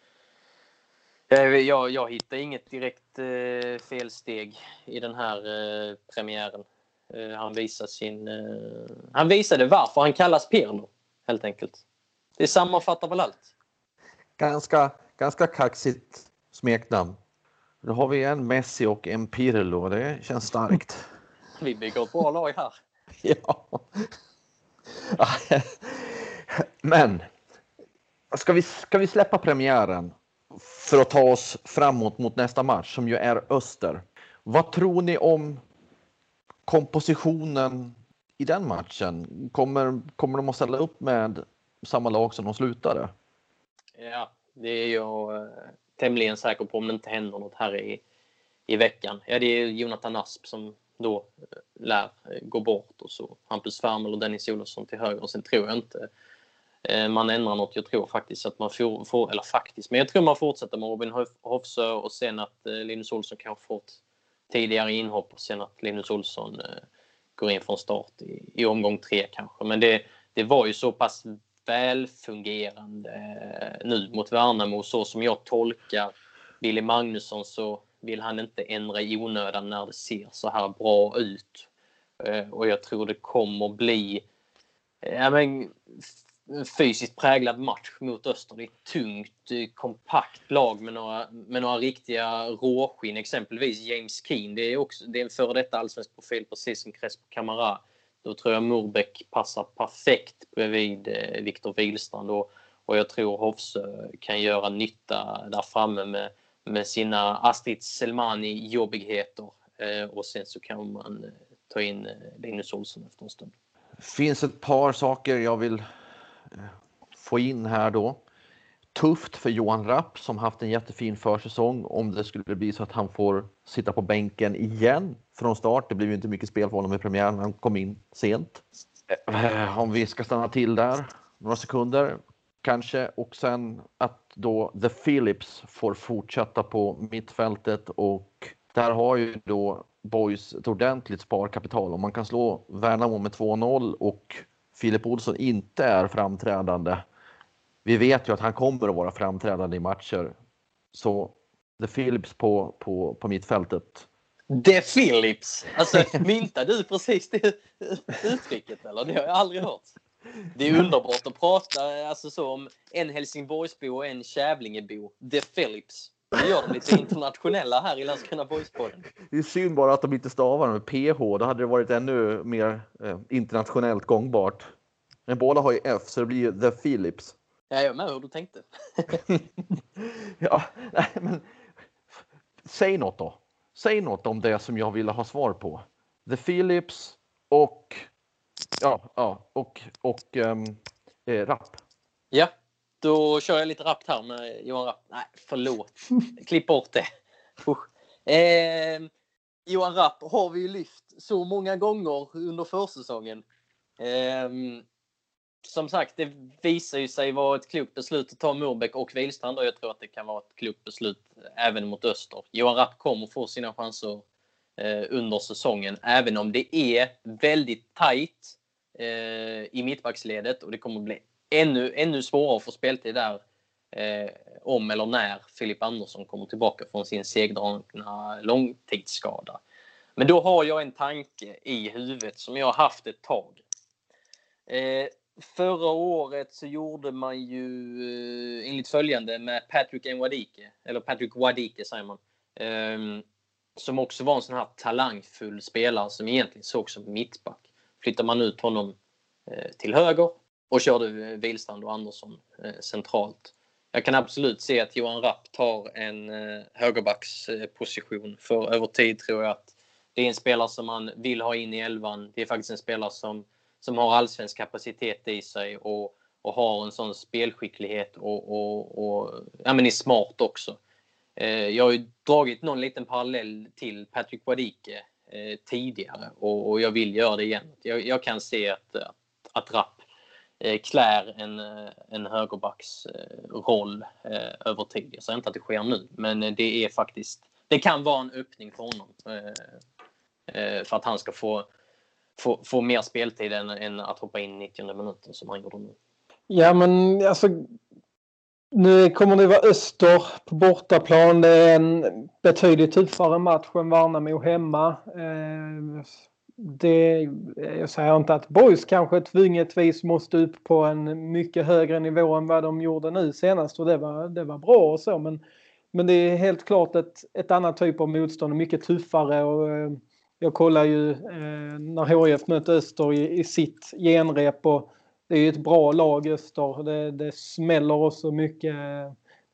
Jag, jag hittade inget direkt eh, felsteg i den här eh, premiären. Eh, han, visade sin, eh, han visade varför han kallas Pirlo, helt enkelt. Det sammanfattar väl allt. Ganska, ganska kaxigt smeknamn. Då har vi en Messi och en Pirlo. Det känns starkt. Vi bygger ett bra lag här. ja. Men ska vi, ska vi släppa premiären för att ta oss framåt mot nästa match som ju är Öster. Vad tror ni om kompositionen i den matchen? Kommer, kommer de att ställa upp med samma lag som de slutade? Ja, det är jag eh, tämligen säker på om det inte händer något här i, i veckan. Ja, det är Jonathan Asp som då eh, lär eh, gå bort och så Hampus Färmel och Dennis Olofsson till höger. Och sen tror jag inte eh, man ändrar något. Jag tror faktiskt att man får, får eller faktiskt, men jag tror man fortsätter med Robin Hofsö och sen att Linus Olsson kanske får ett tidigare inhopp och sen att Linus Olsson går in från start i, i omgång tre kanske. Men det, det var ju så pass välfungerande nu mot Värnamo så som jag tolkar Billy Magnusson så vill han inte ändra i onödan när det ser så här bra ut. Eh, och jag tror det kommer bli eh, ja, men, fysiskt präglad match mot Öster. Det är ett tungt, eh, kompakt lag med några, med några riktiga råskinn. Exempelvis James Keen. Det är, också, det är en före detta allsvensk profil precis som Crespo Camara. Då tror jag Murbeck passar perfekt bredvid Viktor Wihlstrand och, och jag tror Hofsö kan göra nytta där framme med, med sina Astrid Selmani-jobbigheter. Eh, och sen så kan man eh, ta in eh, Linus Olsson efter en stund. finns ett par saker jag vill få in här då. Tufft för Johan Rapp som haft en jättefin försäsong om det skulle bli så att han får sitta på bänken igen från start. Det blev ju inte mycket spel för honom i premiären, han kom in sent. Om vi ska stanna till där några sekunder kanske och sen att då The Philips får fortsätta på mittfältet och där har ju då Boys ett ordentligt sparkapital. Om man kan slå Värnamo med 2-0 och Filip Olsson inte är framträdande. Vi vet ju att han kommer att vara framträdande i matcher. Så The Philips på, på, på mittfältet. The Philips! Alltså myntade du precis det uttrycket eller? Det har jag aldrig hört. Det är underbart att prata alltså, så om en Helsingborgsbo och en Kävlingebo. The Philips. Vi gör dem lite internationella här i Landskrona Boys-podden. Det är synd bara att de inte stavar med PH. Då hade det varit ännu mer eh, internationellt gångbart. Men båda har ju F så det blir ju The Philips. Ja, jag är med hur du tänkte. ja, nej, men säg något då. Säg något om det som jag ville ha svar på. The Philips och ja, ja och, och um, eh, Rapp. Ja, då kör jag lite rappt här med Johan Rapp. Nej, förlåt. Klipp bort det. Eh, Johan Rapp har vi ju lyft så många gånger under försäsongen. Eh, som sagt, det visar ju sig vara ett klokt beslut att ta Murbeck och Wihlstrand och jag tror att det kan vara ett klokt beslut eh, även mot Öster. Johan Rapp kommer få sina chanser Eh, under säsongen, även om det är väldigt tajt eh, i mittbacksledet och det kommer bli ännu, ännu svårare att få speltid där eh, om eller när Filip Andersson kommer tillbaka från sin segdragna långtidsskada. Men då har jag en tanke i huvudet som jag har haft ett tag. Eh, förra året så gjorde man ju eh, enligt följande med Patrick Nwadike, eller Patrick Wadike säger man. Eh, som också var en sån här talangfull spelare som egentligen såg som mittback. Flyttar man ut honom eh, till höger och körde eh, Wihlstrand och Andersson eh, centralt. Jag kan absolut se att Johan Rapp tar en eh, högerbacksposition för över tid tror jag att det är en spelare som man vill ha in i elvan. Det är faktiskt en spelare som, som har allsvensk kapacitet i sig och, och har en sån spelskicklighet och, och, och ja, men är smart också. Eh, jag har ju dragit någon liten parallell till Patrick Wadike eh, tidigare och, och, jag vill göra det igen. Jag, jag kan se att, att, att Rapp Eh, klär en, eh, en högerbacks eh, roll eh, över tid. Jag säger inte att det sker nu, men eh, det är faktiskt det kan vara en öppning för honom för att han ska få, få, få mer speltid än, än att hoppa in 90 minuten som han gjorde nu. Ja, men alltså nu kommer det vara Öster på bortaplan. Det är en betydligt tuffare match än Värnamo hemma eh, det, jag säger inte att Boys kanske tvungetvis måste upp på en mycket högre nivå än vad de gjorde nu senast och det var, det var bra och så men, men det är helt klart ett, ett annat typ av motstånd och mycket tuffare och eh, jag kollar ju eh, när HIF mötte Öster i, i sitt genrep och det är ett bra lag Öster. Det, det smäller också mycket.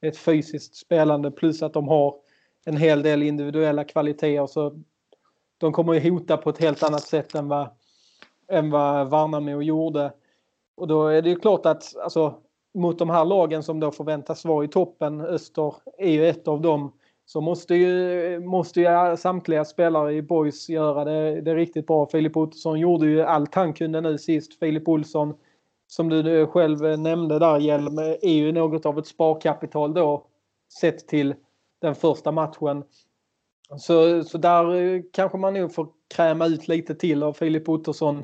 Ett fysiskt spelande plus att de har en hel del individuella kvaliteter så de kommer ju hota på ett helt annat sätt än vad, än vad Värnamo gjorde. Och då är det ju klart att alltså, mot de här lagen som då förväntas vara i toppen, Öster är ju ett av dem. så måste ju, måste ju samtliga spelare i Boys göra det, det riktigt bra. Filip Ottosson gjorde ju allt han kunde nu sist. Filip Olsson, som du själv nämnde där, Hjelm, är ju något av ett sparkapital då sett till den första matchen. Så, så där kanske man nog får kräma ut lite till av Filip Ottosson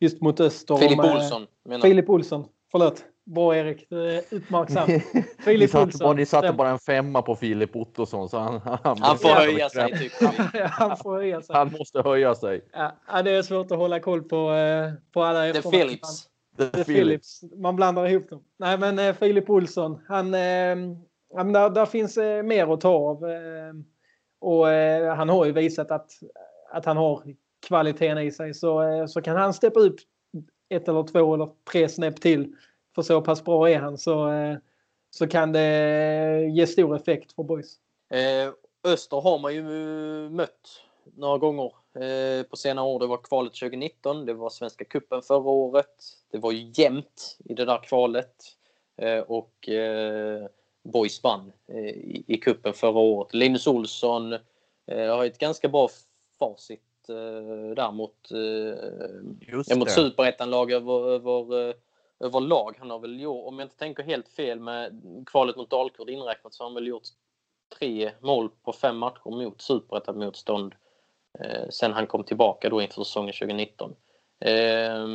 just mot Öster. Filip Olsson menar Filip Olsson, förlåt. Bra Erik, uppmärksam. ni, satte bara, ni satte bara en femma på Filip Ottosson så han, han, han får höja sig. Typ. han får höja sig. Han måste höja sig. Ja, det är svårt att hålla koll på, eh, på alla The Philips. The Philips. Man blandar ihop dem. Nej men eh, Filip Olsson, han, eh, där, där finns eh, mer att ta av. Eh, och eh, han har ju visat att, att han har kvaliteten i sig. Så, eh, så kan han steppa upp ett eller två eller tre snäpp till för så pass bra är han så, så kan det ge stor effekt för boys. Öster har man ju mött några gånger eh, på senare år. Det var kvalet 2019, det var Svenska Kuppen förra året. Det var jämnt i det där kvalet eh, och eh, Boys vann i, i kuppen förra året. Linus Olsson har ett ganska bra facit där mot, eh, mot superettanlag över, över överlag. Han har väl gjort, om jag inte tänker helt fel med kvalet mot Dalkurd inräknat, så har han väl gjort tre mål på fem matcher mot superettan-motstånd Eh, sen han kom tillbaka då inför säsongen 2019. Eh,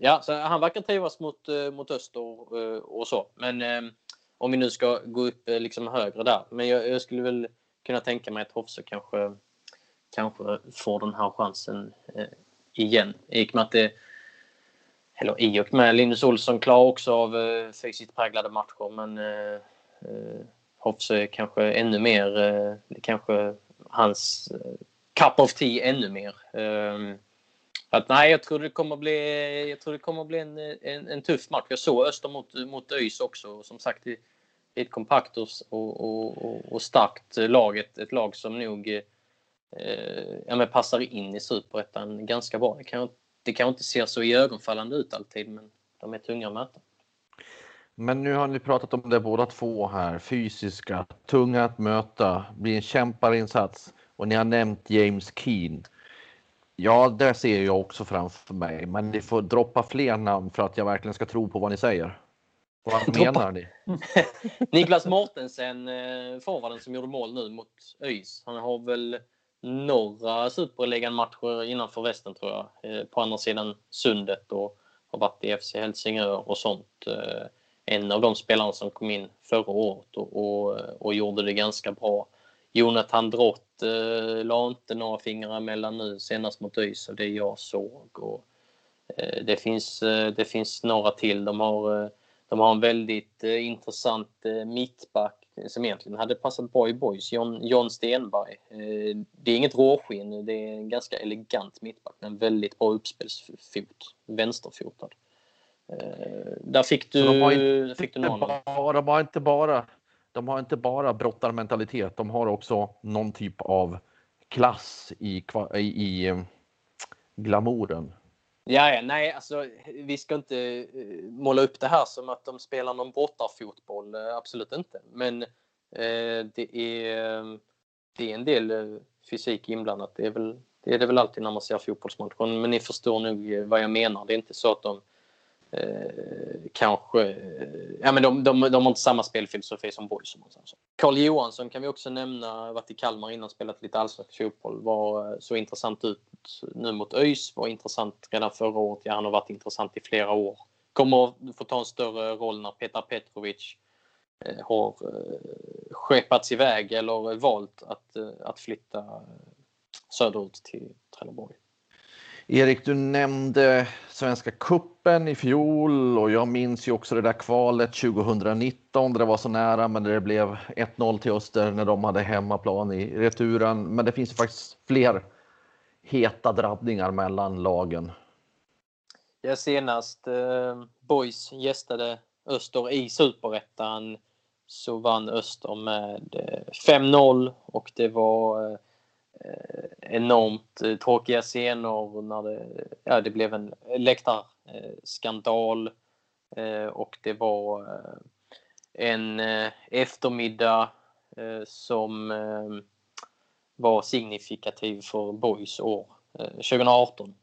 ja, så han verkar trivas mot, eh, mot öster och, och så. Men ehm, om vi nu ska gå upp eh, liksom högre där. Men jag, jag, skulle väl kunna tänka mig att Hofse kanske, kanske får den här chansen eh, igen. I och med att det eller i och med Linus Olsson klarar också av eh, fysiskt präglade matcher men eh, eh är kanske ännu mer, eh, det kanske hans eh, cup of tea ännu mer. Ehm, att, nej, jag tror det kommer bli, jag tror det kommer bli en, en, en tuff match. Jag såg Öster mot, mot ÖIS också. Som sagt, det är ett kompakt och, och, och, och starkt lag. Ett, ett lag som nog eh, ja, passar in i superettan ganska bra. Det kan det kanske inte ser så ögonfallande ut alltid, men de är tunga att möta. Men nu har ni pratat om det båda två här, fysiska, tunga att möta, blir en kämparinsats och ni har nämnt James Keen. Ja, det ser jag också framför mig, men ni får droppa fler namn för att jag verkligen ska tro på vad ni säger. Vad menar ni? Niklas Mortensen, eh, forwarden som gjorde mål nu mot ÖIS. Han har väl några superligan-matcher innanför västen tror jag. Eh, på andra sidan sundet och har varit i FC Helsingör och sånt. Eh, en av de spelarna som kom in förra året och, och, och gjorde det ganska bra. Jonathan Drott eh, la inte några fingrar emellan nu senast mot ÖIS och det jag såg. Och, eh, det, finns, eh, det finns några till. De har, de har en väldigt eh, intressant mittback som egentligen hade passat bra i boys, John, John Stenberg. Eh, det är inget råskinn, det är en ganska elegant mittback med en väldigt bra uppspelsfot, vänsterfotad. Eh, där fick du, de har inte, fick du någon. Bara, de har inte bara de har inte bara brottarmentalitet, de har också någon typ av klass i, i, i glamouren. Ja, ja, nej, alltså vi ska inte eh, måla upp det här som att de spelar någon brottarfotboll. Eh, absolut inte. Men eh, det, är, det är en del eh, fysik inblandat. Det är, väl, det är det väl alltid när man ser fotbollsmatchen. Men ni förstår nog vad jag menar. Det är inte så att de Eh, kanske... Eh, ja, men de, de, de har inte samma spelfilosofi som Boys. Karl Johansson kan vi också nämna, varit i Kalmar innan, spelat lite allsvensk fotboll. Var eh, så intressant ut nu mot ÖIS, var intressant redan förra året. Ja, han har varit intressant i flera år. Kommer att få ta en större roll när Petar Petrovic har skeppats iväg eller valt att, att flytta söderut till Trelleborg. Erik, du nämnde Svenska kuppen i fjol och jag minns ju också det där kvalet 2019 där det var så nära men det blev 1-0 till Öster när de hade hemmaplan i returen. Men det finns ju faktiskt fler heta drabbningar mellan lagen. Ja, senast eh, Boys gästade Öster i superettan så vann Öster med eh, 5-0 och det var eh, Eh, enormt eh, tråkiga scener när det, ja, det blev en läktarskandal eh, och det var en eftermiddag som var signifikativ för Boys år 2018.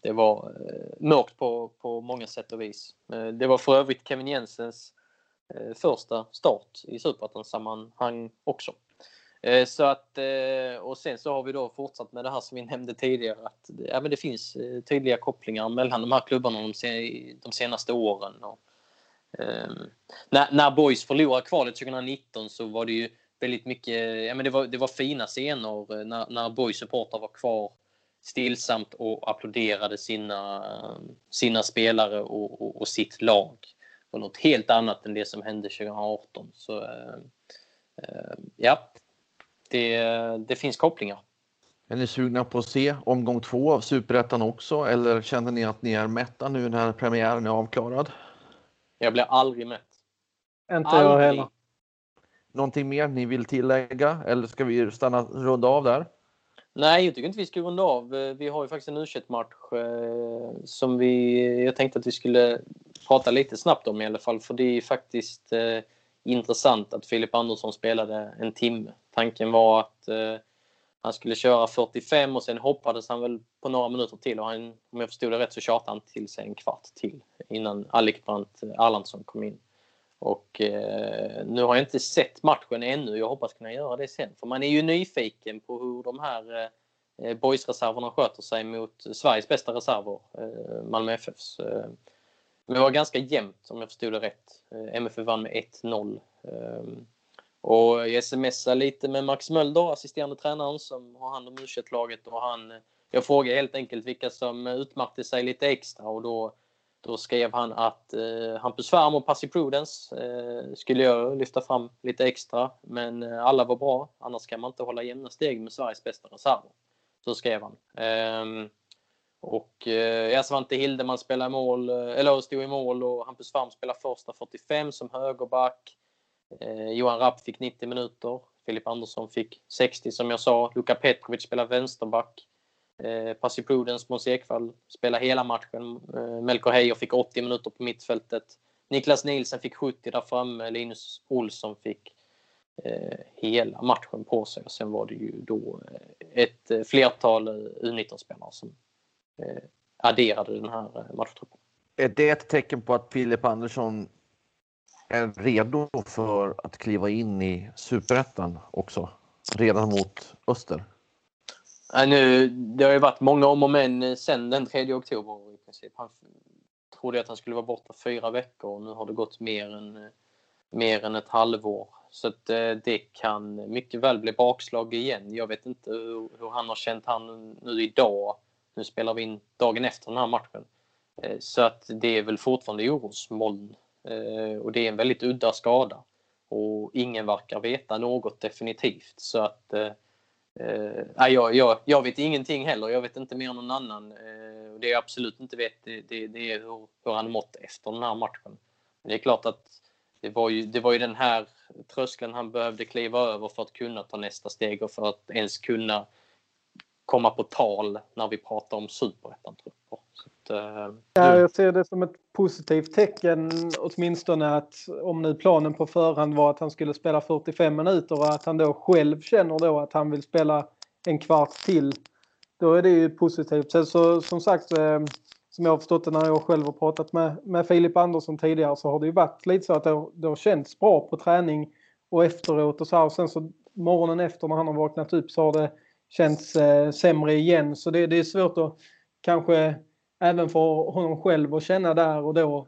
Det var mörkt på, på många sätt och vis. Det var för övrigt Kevin Jensens första start i Superettan-sammanhang också. Eh, så att, eh, och sen så har vi då fortsatt med det här som vi nämnde tidigare att ja, men det finns eh, tydliga kopplingar mellan de här klubbarna de, de senaste åren. Och, um, när, när Boys förlorade kvalet 2019 så var det ju väldigt mycket, ja men det var, det var fina scener när, när Boys supportrar var kvar stillsamt och applåderade sina, sina spelare och, och, och sitt lag. Det var något helt annat än det som hände 2018. Så, uh, uh, ja, det, det finns kopplingar. Är ni sugna på att se omgång två av Superettan också eller känner ni att ni är mätta nu när premiären är avklarad? Jag blir aldrig mätt. Inte aldrig. jag heller. Någonting mer ni vill tillägga eller ska vi stanna runda av där? Nej, jag tycker inte vi ska runda av. Vi har ju faktiskt en u match eh, som vi, jag tänkte att vi skulle prata lite snabbt om i alla fall. För det är faktiskt eh, intressant att Filip Andersson spelade en timme. Tanken var att eh, han skulle köra 45 och sen hoppades han väl på några minuter till och han, om jag förstod det rätt så tjatade han till sig en kvart till innan Alikbrant eh, Erlandsson kom in. Och eh, nu har jag inte sett matchen ännu. Jag hoppas kunna göra det sen. För man är ju nyfiken på hur de här eh, eh boysreserverna sköter sig mot Sveriges bästa reserver, eh, Malmö FFs. Eh, det var ganska jämnt om jag förstod det rätt. Eh, MFF vann med 1-0. Och jag smsade lite med Max Mölder, assisterande tränaren som har hand om u laget och han, jag frågade helt enkelt vilka som utmärkte sig lite extra och då, då skrev han att eh, Hampus Färm och Passy Prudence eh, skulle jag lyfta fram lite extra men eh, alla var bra, annars kan man inte hålla jämna steg med Sveriges bästa reserver. Så skrev han. Eh, och eh, Svante Hildeman spelade mål, eh, eller stod i mål och Hampus Färm spelade första 45 som högerback. Eh, Johan Rapp fick 90 minuter. Filip Andersson fick 60 som jag sa. Luka Petrovic spelade vänsterback. Eh, Pasi Prudens Måns Ekvall spelade hela matchen. Eh, Melker Heijer fick 80 minuter på mittfältet. Niklas Nielsen fick 70 där framme. Linus Olsson fick eh, hela matchen på sig. Och sen var det ju då eh, ett eh, flertal eh, U19-spelare som Eh, adderade den här eh, matchtruppen. Är det ett tecken på att Filip Andersson är redo för att kliva in i superettan också? Redan mot Öster? Ja, nu, det har ju varit många om och men eh, sen den 3 oktober i princip. Han trodde att han skulle vara borta fyra veckor och nu har det gått mer än, eh, mer än ett halvår. Så att eh, det kan mycket väl bli bakslag igen. Jag vet inte hur, hur han har känt han nu idag nu spelar vi in dagen efter den här matchen. Så att det är väl fortfarande orosmoln. Eh, och det är en väldigt udda skada. Och ingen verkar veta något definitivt. Så att eh, eh jag, jag, jag vet ingenting heller. Jag vet inte mer än någon annan. Eh, det jag absolut inte vet det, det, det är hur, hur han mått efter den här matchen. Men det är klart att det var, ju, det var ju den här tröskeln han behövde kliva över för att kunna ta nästa steg och för att ens kunna komma på tal när vi pratar om superettan-trupper. Uh, ja, jag ser det som ett positivt tecken åtminstone att om nu planen på förhand var att han skulle spela 45 minuter och att han då själv känner då att han vill spela en kvart till. Då är det ju positivt. Sen så som sagt, eh, som jag har förstått det när jag själv har pratat med, med Filip Andersson tidigare så har det ju varit lite så att det har, det har känts bra på träning och efteråt och så här. Och sen så morgonen efter när han har vaknat upp så har det känts eh, sämre igen. Så det, det, är svårt att kanske även för honom själv att känna där och då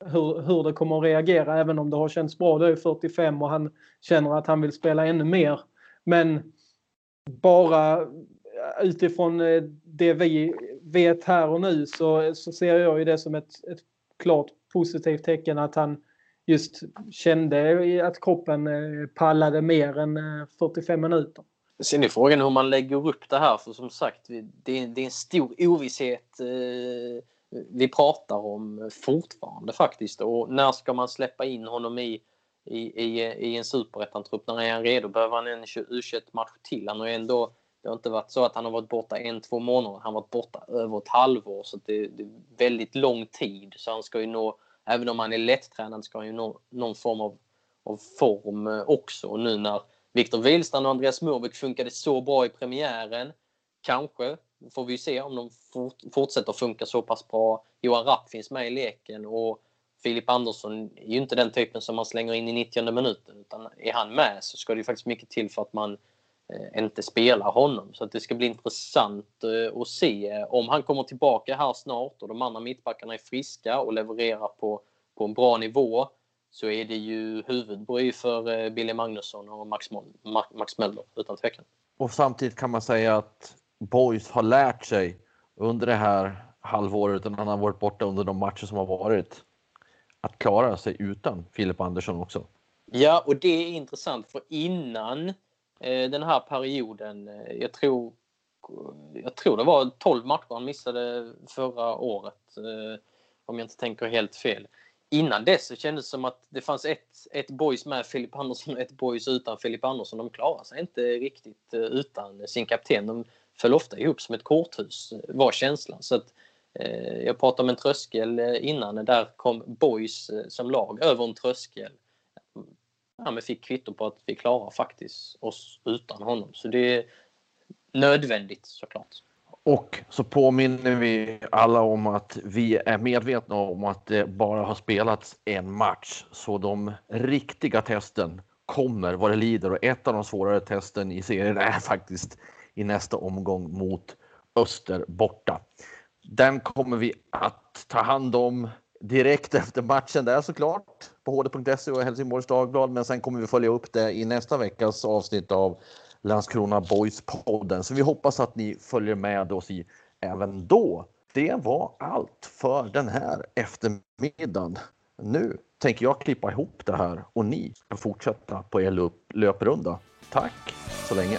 hur, hur det kommer att reagera även om det har känts bra. då är 45 och han känner att han vill spela ännu mer. Men bara eh, utifrån eh, det vi vet här och nu så, så ser jag ju det som ett, ett klart positivt tecken att han just kände att kroppen eh, pallade mer än 45 minuter. Sen är frågan hur man lägger upp det här för som sagt det är, det är en stor ovisshet eh, vi pratar om fortfarande faktiskt och när ska man släppa in honom i, i, i, i en superettan-trupp? När är han redo? Behöver han en u match till? Han har ändå, det har inte varit så att han har varit borta en, två månader. Han har varit borta över ett halvår så det, det, är väldigt lång tid så han ska ju nå, även om han är lättränad ska han ju nå någon form av av form eh, också. Och nu när Viktor Wihlstrand och Andreas Murbeck funkade så bra i premiären, kanske får vi se om de fortsätter funka så pass bra. Johan Rapp finns med i leken och Filip Andersson är ju inte den typen som man slänger in i 90 minuten utan är han med så ska det ju faktiskt mycket till för att man eh, inte spelar honom. Så att det ska bli intressant eh, att se om han kommer tillbaka här snart och de andra mittbackarna är friska och levererar på, på en bra nivå så är det ju huvudbry för eh, Billy Magnusson och Max, Max Möller utan tvekan. Och samtidigt kan man säga att Boys har lärt sig under det här halvåret, när han har varit borta under de matcher som har varit, att klara sig utan Filip Andersson också. Ja, och det är intressant för innan eh, den här perioden, eh, jag tror jag tror det var 12 matcher han missade förra året, eh, om jag inte tänker helt fel. Innan dess så kändes det som att det fanns ett, ett boys med Filip Andersson och ett boys utan Filip Andersson. De klarade sig inte riktigt eh, utan sin kapten. De föll ofta ihop som ett korthus, var känslan. Så att, eh, jag pratade om en tröskel eh, innan, där kom Boys eh, som lag över en tröskel. Ja, men fick kvitto på att vi klarar faktiskt oss utan honom. Så det är nödvändigt såklart. Och så påminner vi alla om att vi är medvetna om att det bara har spelats en match. Så de riktiga testen kommer vad det lider och ett av de svårare testen i serien är faktiskt i nästa omgång mot Öster borta. Den kommer vi att ta hand om direkt efter matchen där såklart på hd.se och Helsingborgs Dagblad. Men sen kommer vi följa upp det i nästa veckas avsnitt av Landskrona Boys-podden. Så vi hoppas att ni följer med oss i även då. Det var allt för den här eftermiddagen. Nu tänker jag klippa ihop det här och ni ska fortsätta på er löprunda. Tack så länge!